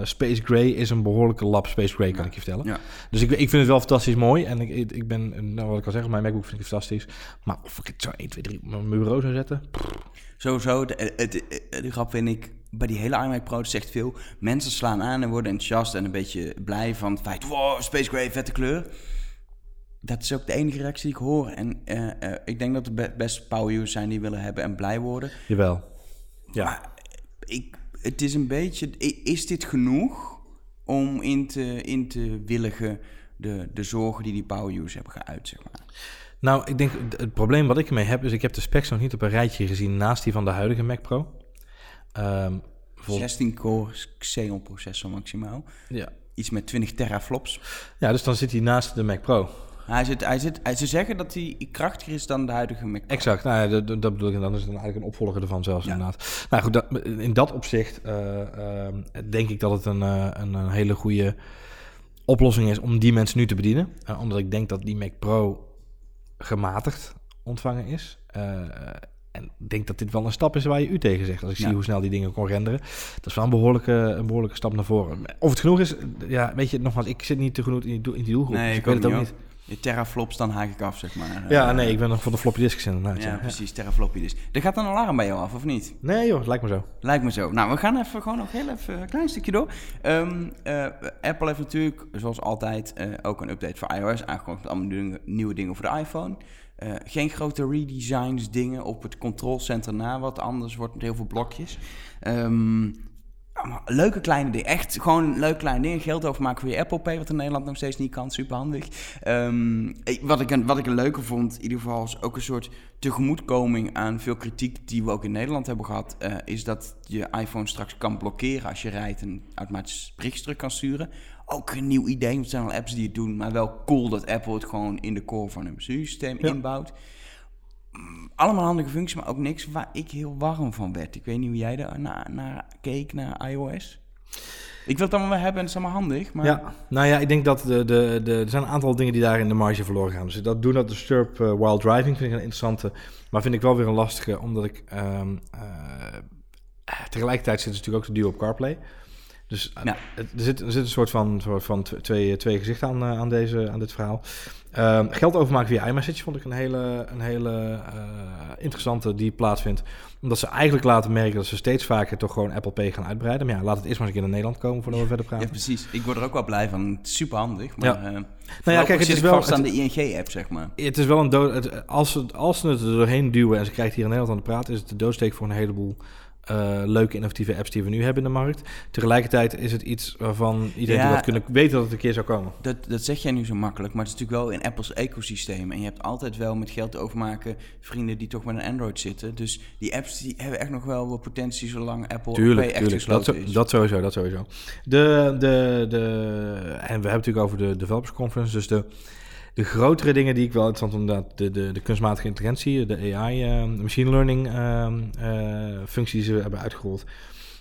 Space Gray is een behoorlijke lap Space Gray, kan ik je vertellen. Ja. Dus ik, ik vind het wel fantastisch mooi en ik, ik, ben, nou wat ik al zeg, mijn MacBook vind ik fantastisch. Maar of ik het zo 1, 2, 3 op mijn bureau zou zetten, Sowieso, de, het- het- de grap vind ik, bij die hele iMac Pro, zegt veel. Mensen slaan aan en worden enthousiast en een beetje blij van het feit, wow, Space Gray, vette kleur. Dat is ook de enige reactie die ik hoor. En eh, eh, ik denk dat er be- best power users zijn die willen hebben en blij worden. jawel. Ja. Maar ik, het is een beetje, is dit genoeg om in te, in te willigen de, de zorgen die die power users hebben geuit, zeg maar. Nou, ik denk, het- het probleem wat ik ermee heb, is ik heb de specs nog niet op een rijtje gezien naast die van de huidige Mac Pro. Ehm, vol- 16 core Xeon processor maximaal. ja. Iets met 20 teraflops. ja, dus dan zit hij naast de Mac Pro. Hij zit, hij zit, hij- ze zeggen dat hij krachtiger is dan de huidige Mac Pro. Exact, nou ja, dat, dat bedoel ik. En dan is het dan eigenlijk een opvolger ervan zelfs Ja. inderdaad. Nou goed, dat, in dat opzicht eh, ehm, denk ik dat het een, eh, een, een hele goede oplossing is om die mensen nu te bedienen. Eh, omdat ik denk dat die Mac Pro gematigd ontvangen is. En ik denk dat dit wel een stap is waar je u tegen zegt. Als ik Ja. zie hoe snel die dingen kon renderen. Dat is wel een behoorlijke, een behoorlijke stap naar voren. Of het genoeg is, ja, weet je, nogmaals, ik zit niet te genoeg in die, in die doelgroep. Nee, dus ik weet het ook niet. Je teraflops, dan haak ik af, zeg maar. Ja, Eh, nee, ik ben nog voor de floppy disks inderdaad. Ja, Ja, precies, terafloppy dus. Er gaat een alarm bij jou af, of niet? Nee joh, lijkt me zo. Lijkt me zo. Nou, we gaan even gewoon nog heel even een klein stukje door. Ehm, eh, Apple heeft natuurlijk, zoals altijd, eh, ook een update voor iOS aangekondigd met allemaal nieuwe dingen voor de iPhone. Eh, geen grote redesigns, dingen op het controlcenter na, wat anders wordt met heel veel blokjes. Ehm, leuke kleine dingen. Echt gewoon leuke kleine dingen. Geld overmaken voor je Apple Pay, wat in Nederland nog steeds niet kan. Super handig. wat, ik een, wat ik een leuke vond, in ieder geval, is ook een soort tegemoetkoming aan veel kritiek die we ook in Nederland hebben gehad. eh, is dat je iPhone straks kan blokkeren als je rijdt en automatisch berichtjes terug kan sturen. Ook een nieuw idee, want er zijn al apps die het doen. Maar wel cool dat Apple het gewoon in de core van hun Ja. inbouwt. Mm, Allemaal handige functies, maar ook niks waar ik heel warm van werd. Ik weet niet hoe jij daar naar, naar keek, naar iOS. Ik wil het allemaal wel hebben en het is allemaal handig, maar... Ja, nou ja, ik denk dat de, de, de, er zijn een aantal dingen die daar in de marge verloren gaan. Dus dat Do Not Disturb uh, While Driving vind ik een interessante, maar vind ik wel weer een lastige, omdat ik ehm, eh, tegelijkertijd zit natuurlijk ook de duo op CarPlay. Dus eh, Ja. het- er, zit, er zit een soort van, soort van tw- twee, twee gezichten aan, eh, aan, deze, aan dit verhaal. Ehm, geld overmaken via iMessage vond ik een hele, een hele eh, interessante die plaatsvindt. Omdat ze eigenlijk laten merken dat ze steeds vaker toch gewoon Apple Pay gaan uitbreiden. Maar ja, laat het eerst maar eens een keer naar Nederland komen voordat we verder praten. Ja, precies. Ik word er ook wel blij van. Super handig. Maar, Ja. ja. kijk, het is wel- vast aan het- de ING-app, zeg maar. Het is wel een dood. het- Als ze, als ze het er doorheen duwen en ze krijgt hier in Nederland aan de praat, is het de doodsteek voor een heleboel eh, leuke innovatieve apps die we nu hebben in de markt. Tegelijkertijd is het iets waarvan iedereen Ja. die wat kunnen weten dat het een keer zou komen. Dat, dat zeg jij nu zo makkelijk, maar het is natuurlijk wel in Apples ecosysteem. En je hebt altijd wel met geld overmaken vrienden die toch met een Android zitten. Dus die apps die hebben echt nog wel wat potentie zolang Apple Tuurlijk, Pay echt tuurlijk. Dat, gesloten zo- is. dat sowieso, dat sowieso. De, de, de, en we hebben het natuurlijk over de Developers Conference. Dus de, de grotere dingen die ik wel interessant vond, inderdaad, de, de, de kunstmatige intelligentie, de AI, eh, machine learning ehm, eh, functies die ze hebben uitgerold.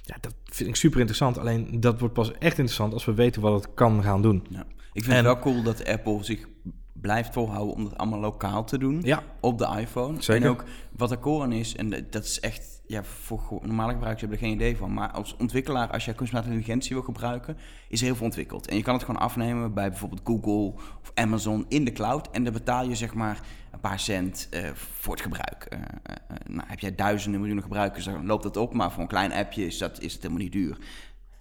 Ja, dat vind ik super interessant. Alleen dat wordt pas echt interessant als we weten wat het kan gaan doen. Ja. Ik vind En- het wel cool dat Apple zich blijft volhouden om dat allemaal lokaal te doen. Ja. Op de iPhone. Zeker. En ook wat aan is, en dat is echt, ja, voor normale gebruikers hebben er geen idee van. Maar als ontwikkelaar, als jij kunstmatige intelligentie wil gebruiken, is heel veel ontwikkeld. En je kan het gewoon afnemen bij bijvoorbeeld Google of Amazon in de cloud. En dan betaal je zeg maar een paar cent eh, voor het gebruik. Eh, eh, nou, heb jij duizenden miljoenen gebruikers, dan loopt dat op. Maar voor een klein appje is, dat, is het helemaal niet duur.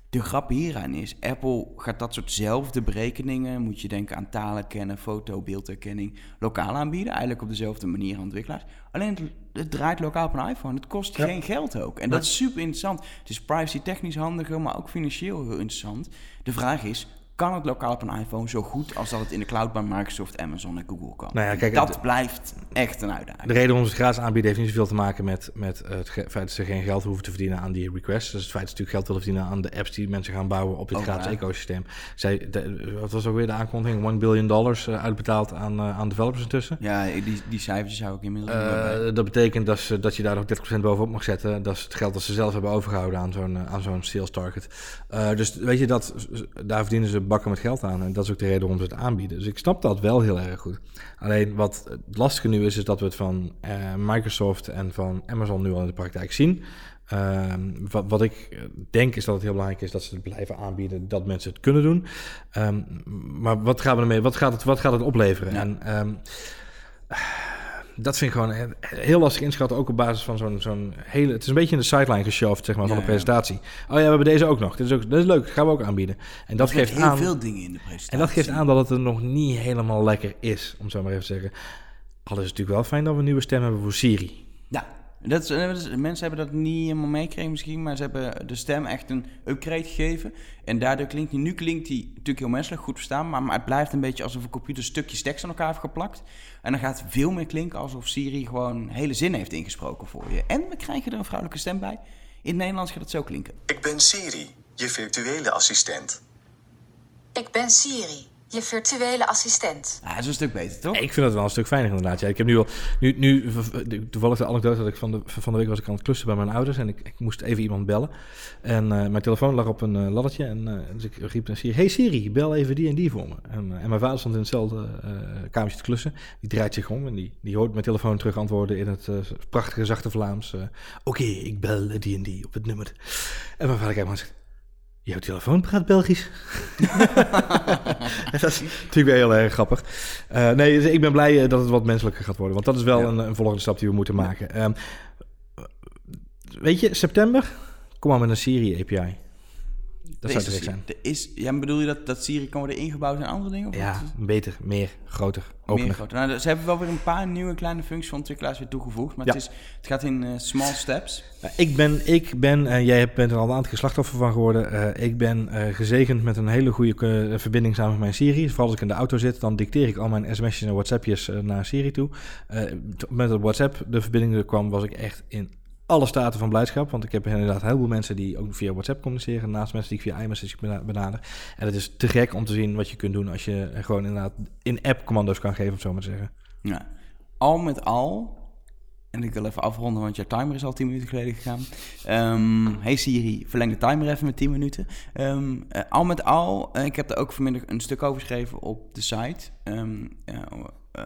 De grap hieraan is, Apple gaat dat soortzelfde berekeningen, moet je denken aan talen kennen, foto, beeldherkenning, lokaal aanbieden. Eigenlijk op dezelfde manier aan ontwikkelaars. Alleen het, het draait lokaal op een iPhone. Het kost Ja. geen geld ook. En dat is super interessant. Het is privacy technisch handiger, maar ook financieel heel interessant. De vraag is, kan het lokaal op een iPhone zo goed als dat het in de cloud bij Microsoft, Amazon en Google kan? Nou ja, kijk, dat blijft echt een uitdaging. De reden waarom ze het gratis aanbieden heeft niet zoveel te maken met, met het feit dat ze geen geld hoeven te verdienen aan die requests. Dus het feit dat ze natuurlijk geld willen verdienen aan de apps die mensen gaan bouwen op dit Oh, gratis ja. ecosysteem. Zij, de, wat was ook weer de aankondiging? 1 billion dollars eh, uitbetaald aan, eh, aan developers intussen. Ja, die, die cijfertjes zou ik inmiddels. Eh, dat betekent dat, ze, dat je daar nog 30% bovenop mag zetten. Dat is het geld dat ze zelf hebben overgehouden aan zo'n, eh, aan zo'n sales target. Eh, dus weet je, dat, daar verdienen ze bakken met geld aan. En dat is ook de reden waarom ze het aanbieden. Dus ik snap dat wel heel erg goed. Alleen wat het lastige nu is, is dat we het van eh, Microsoft en van Amazon nu al in de praktijk zien. Ehm, wat, wat ik eh, denk is dat het heel belangrijk is dat ze het blijven aanbieden, dat mensen het kunnen doen. Ehm, maar wat gaan we ermee? Wat gaat het, wat gaat het opleveren? Ja. En ehm, dat vind ik gewoon he- heel lastig inschatten, ook op basis van zo'n zo'n hele... Het is een beetje in de sideline geshoved, zeg maar, van de presentatie. Oh ja, we hebben deze ook nog. Dit is, ook, dat is leuk, dat gaan we ook aanbieden. En dat zitten geeft heel aan... veel dingen in de presentatie. En dat geeft aan dat het er nog niet helemaal lekker is, om zo maar even te zeggen. Al is het natuurlijk wel fijn dat we een nieuwe stem hebben voor Siri. Ja, dat is, dat is- mensen hebben dat niet helemaal meegekregen misschien, maar ze hebben de stem echt een upgrade gegeven. En daardoor klinkt die, nu klinkt die natuurlijk heel menselijk, goed verstaan, maar, maar het blijft een beetje alsof een computer stukjes tekst aan elkaar heeft geplakt. En dan gaat het veel meer klinken alsof Siri gewoon hele zin heeft ingesproken voor je. En we krijgen er een vrouwelijke stem bij. In het Nederlands gaat het zo klinken. Ik ben Siri, je virtuele assistent. Ik ben Siri, je virtuele assistent. Ah, dat is een stuk beter, toch? Ik vind het wel een stuk fijner inderdaad. Ja, ik heb nu al, nu, nu toevallig de anekdote dat ik van de, van de week was ik aan het klussen bij mijn ouders en ik, ik moest even iemand bellen. En eh, mijn telefoon lag op een eh, laddertje en eh, dus ik riep naar Siri, hey Siri, bel even die en die voor me. En, en mijn vader stond in hetzelfde eh kamertje te klussen. Die draait zich om en die, die hoort mijn telefoon terug antwoorden in het prachtige zachte Vlaams. eh, Oké, ik bel die en die op het nummer. En mijn vader kijkt me aan en zegt, Jouw telefoon praat Belgisch. <laughs> <laughs> dat is natuurlijk wel heel erg grappig. Eh, nee, dus ik ben blij eh, dat het wat menselijker gaat worden. Want dat is wel Ja. een, een volgende stap die we moeten maken. Ehm, weet je, september, kom maar met een Siri API. Dat zou te gek zijn. Er is, ja, bedoel je dat, dat Siri kan worden ingebouwd in andere dingen? Of Ja, wat? beter, meer, groter, Meer opener. groter. Nou, ze hebben wel weer een paar nieuwe kleine functies van ontwikkelaars weer toegevoegd. Maar Ja. het, is, het gaat in eh, small steps. Ik ben, ik ben en jij bent er al een aantal keer slachtoffer van geworden. eh, ik ben eh, gezegend met een hele goede eh, verbinding samen met mijn Siri. Vooral als ik in de auto zit, dan dicteer ik al mijn sms'jes en whatsappjes eh, naar Siri toe. Eh, met het WhatsApp de verbinding er kwam, was ik echt in alle staten van blijdschap. Want ik heb inderdaad heel veel mensen die ook via WhatsApp communiceren. Naast mensen die ik via iMessage bena- benader. En het is te gek om te zien wat je kunt doen als je gewoon inderdaad in-app commando's kan geven, om zo maar te zeggen. Ja. Al met al, en ik wil even afronden, want jouw timer is al 10 minuten geleden gegaan. Ehm, hey Siri, verleng de timer even met 10 minuten. Ehm, eh, al met al, eh, ik heb er ook vanmiddag een stuk over geschreven op de site. Ehm, eh, eh,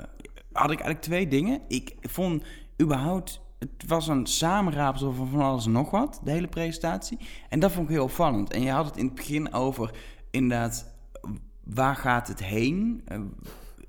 had ik eigenlijk twee dingen. Ik vond überhaupt, het was een samenraapsel van van alles en nog wat, de hele presentatie. En dat vond ik heel opvallend. En je had het in het begin over, inderdaad, waar gaat het heen? Eh,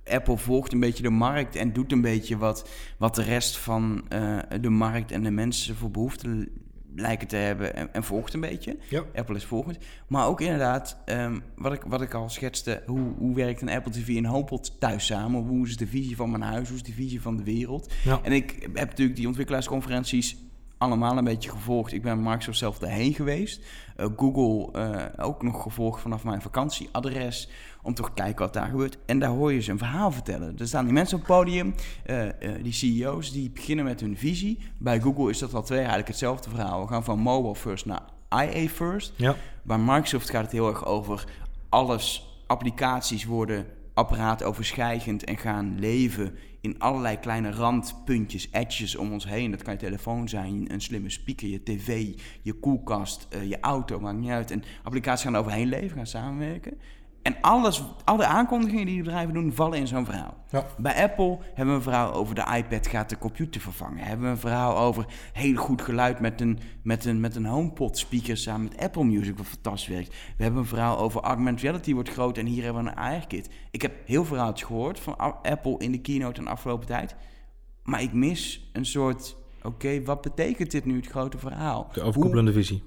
Apple volgt een beetje de markt en doet een beetje wat, wat de rest van eh, de markt en de mensen voor behoefte lijken te hebben en, en volgt een beetje. Ja. Apple is volgend. Maar ook inderdaad, ehm, wat, ik, wat ik al schetste, hoe, hoe werkt een Apple TV en HomePod thuis samen? Hoe is de visie van mijn huis? Hoe is de visie van de wereld? Ja. En ik heb natuurlijk die ontwikkelaarsconferenties allemaal een beetje gevolgd. Ik ben Microsoft zelf daarheen geweest. Eh, Google eh, ook nog gevolgd vanaf mijn vakantieadres. Om toch te kijken wat daar gebeurt. En daar hoor je ze een verhaal vertellen. Er staan die mensen op het podium, eh, die CEO's, die beginnen met hun visie. Bij Google is dat al twee eigenlijk hetzelfde verhaal. We gaan van mobile first naar IA first. Ja. Bij Microsoft gaat het heel erg over alles. Applicaties worden apparaatoverschijgend en gaan leven in allerlei kleine randpuntjes, edges om ons heen. Dat kan je telefoon zijn, een slimme speaker, je tv, je koelkast, eh, je auto, maakt niet uit. En applicaties gaan er overheen leven, gaan samenwerken. En alles, alle aankondigingen die de bedrijven doen, vallen in zo'n verhaal. Ja. Bij Apple hebben we een verhaal over de iPad gaat de computer vervangen. Hebben we een verhaal over heel goed geluid met een, met een, met een HomePod speaker samen met Apple Music, wat fantastisch werkt. We hebben een verhaal over augmented reality wordt groot en hier hebben we een AR-kit. Ik heb heel verhaaltjes gehoord van Apple in de keynote in de afgelopen tijd. Maar ik mis een soort, oké, wat betekent dit nu, het grote verhaal? De overkoepelende visie.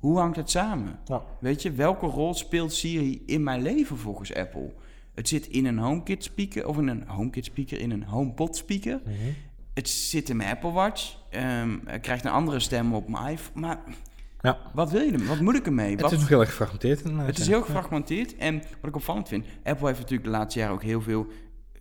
Hoe hangt het samen? Ja. Weet je, welke rol speelt Siri in mijn leven volgens Apple? Het zit in een HomeKit speaker of in een HomeKit speaker, in een HomePod speaker. Mhm. Het zit in mijn Apple Watch. Ehm het krijgt een andere stem op mijn iPhone. Maar Ja. wat wil je? Wat moet ik ermee? Het Wat- is nog heel erg gefragmenteerd. het is heel gefragmenteerd. En wat ik opvallend vind, Apple heeft natuurlijk de laatste jaren ook heel veel,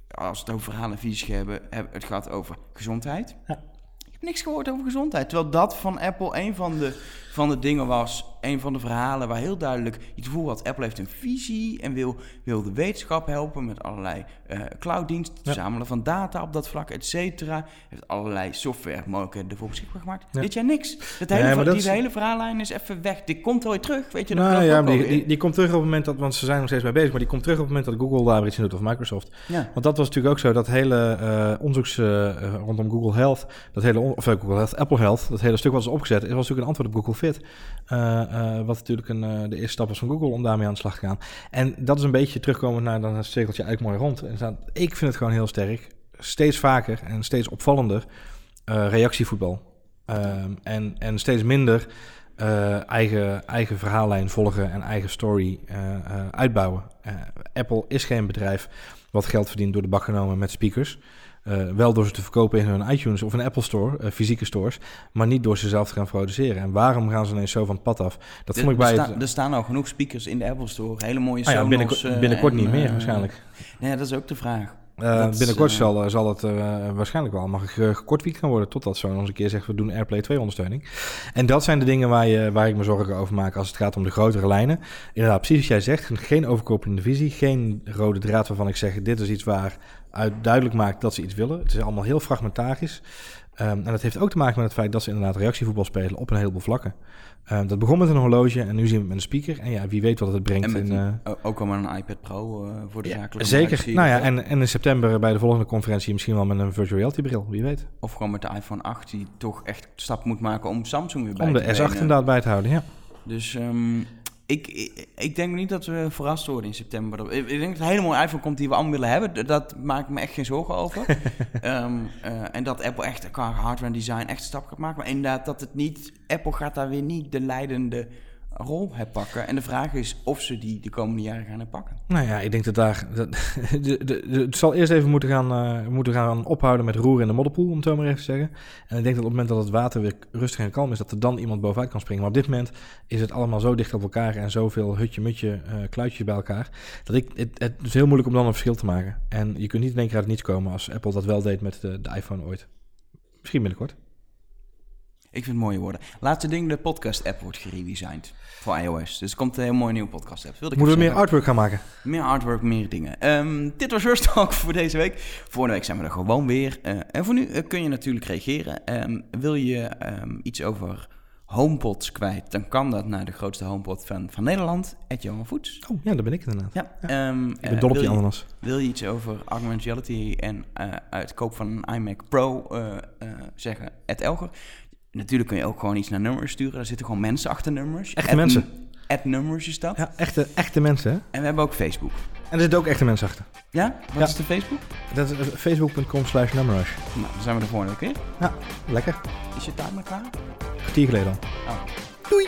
als we het over verhalen en visies hebben, hebben het gaat over gezondheid. Ja. Ik heb niks gehoord over gezondheid. Terwijl dat van Apple een van de, van de dingen was, een van de verhalen waar heel duidelijk je het gevoel had, Apple heeft een visie en wil, wil de wetenschap helpen met allerlei eh clouddiensten, het Ja. verzamelen van data op dat vlak, et cetera. Heeft allerlei software mogelijkheden ervoor beschikbaar gemaakt. Ja. Dit jaar niks. Dat Nee, hele, dat die is- hele verhaallijn is even weg. Die komt wel weer terug, weet je. dat Nou ja, die, die, die komt terug op het moment dat, want ze zijn nog steeds mee bezig, maar die komt terug op het moment dat Google daar iets in doet of Microsoft. Want dat was natuurlijk ook zo, dat hele eh onderzoeks eh, rondom Google Health, dat hele, on- of Google Health, Apple Health, dat hele stuk wat is opgezet, was natuurlijk een antwoord op Google Fit. Eh, eh, wat natuurlijk een, eh, de eerste stap was van Google om daarmee aan de slag te gaan. En dat is een beetje terugkomend naar dan het cirkeltje eigenlijk mooi rond. En ik vind het gewoon heel sterk, steeds vaker en steeds opvallender, reactievoetbal. Ehm, en, en steeds minder eigen, eigen verhaallijn volgen en eigen story uitbouwen. Apple is geen bedrijf wat geld verdient door de bak genomen met speakers. Eh, wel door ze te verkopen in hun iTunes of een Apple Store, eh, fysieke stores, maar niet door ze zelf te gaan produceren. En waarom gaan ze ineens zo van het pad af? Dat Er- vond ik bij het... sta- er staan al genoeg speakers in de Apple Store. Hele mooie Ah ja, binnenkort, eh, binnenkort en, niet meer waarschijnlijk. Nee, dat is ook de vraag. Binnenkort zal, zal het waarschijnlijk wel mag ik gekortwiekt gaan worden. Totdat zo nog eens een keer zegt we doen AirPlay 2 ondersteuning. En dat zijn de dingen waar, je, waar ik me zorgen over maak als het gaat om de grotere lijnen. Inderdaad, precies wat jij zegt. Geen overkoepelende visie. Geen rode draad waarvan ik zeg dit is iets waar uit duidelijk maakt dat ze iets willen. Het is allemaal heel fragmentarisch. Ehm, en dat heeft ook te maken met het feit dat ze inderdaad reactievoetbal spelen op een heleboel vlakken. Ehm, dat begon met een horloge en nu zien we het met een speaker. En ja, wie weet wat het brengt. En een- eh, ook al met een iPad Pro eh, voor de ja, zakelijke zeker. Nou ja, en, en in september bij de volgende conferentie misschien wel met een virtual reality bril, wie weet. Of gewoon met de iPhone 8 die toch echt stap moet maken om Samsung weer bij Om te de S8 benen. inderdaad bij te houden, ja. Dus ehm, Ik, ik, ik denk niet dat we verrast worden in september. Ik, ik denk dat er een hele mooie iPhone komt die we allemaal willen hebben. Dat maakt me echt geen zorgen over. <laughs> Ehm, eh, en dat Apple echt qua hardware en design echt een stap gaat maken. Maar inderdaad, dat het niet... Apple gaat daar weer niet de leidende rol herpakken. En de vraag is of ze die de komende jaren gaan herpakken. Nou ja, ik denk dat daar... <laughs> De, de, het zal eerst even moeten gaan, eh, moeten gaan ophouden met roeren in de modderpoel, om het zo maar even te zeggen. En ik denk dat op het moment dat het water weer rustig en kalm is, dat er dan iemand bovenuit kan springen. Maar op dit moment is het allemaal zo dicht op elkaar en zoveel hutje-mutje eh, kluitjes bij elkaar, dat ik, het, het is heel moeilijk om dan een verschil te maken. En je kunt niet in één keer uit niets komen als Apple dat wel deed met de, de iPhone ooit. Misschien binnenkort. Ik vind het mooie woorden. Laatste ding, de podcast-app wordt geredesigned voor iOS. Dus er komt een heel mooi nieuwe podcast-app. Moeten we meer zeggen. artwork gaan maken? Meer artwork, meer dingen. Ehm, dit was First Talk voor deze week. Volgende week zijn we er gewoon weer. Eh, en voor nu eh, kun je natuurlijk reageren. Ehm, wil je ehm, iets over HomePods kwijt, dan kan dat naar de grootste HomePod van, van Nederland, Ed Johan Voets. Oh, ja, dat ben ik inderdaad. Ja, Ik ben dol op wil die je- ananas. Wil je iets over augmented reality en eh uitkoop van een iMac Pro eh, eh, zeggen? Ed Elger. Natuurlijk kun je ook gewoon iets naar nummers sturen. Daar zitten gewoon mensen achter nummers. Echte mensen. Ed nummers is dat. Ja, echte, echte mensen, hè? En we hebben ook Facebook. En er zitten ook echte mensen achter. Ja? Wat Ja. is de Facebook? Dat is eh, facebook.com slash. Nou, dan zijn we de volgende keer. Ja, lekker. Is je timer klaar? Kwartier geleden al. Oh. Doei!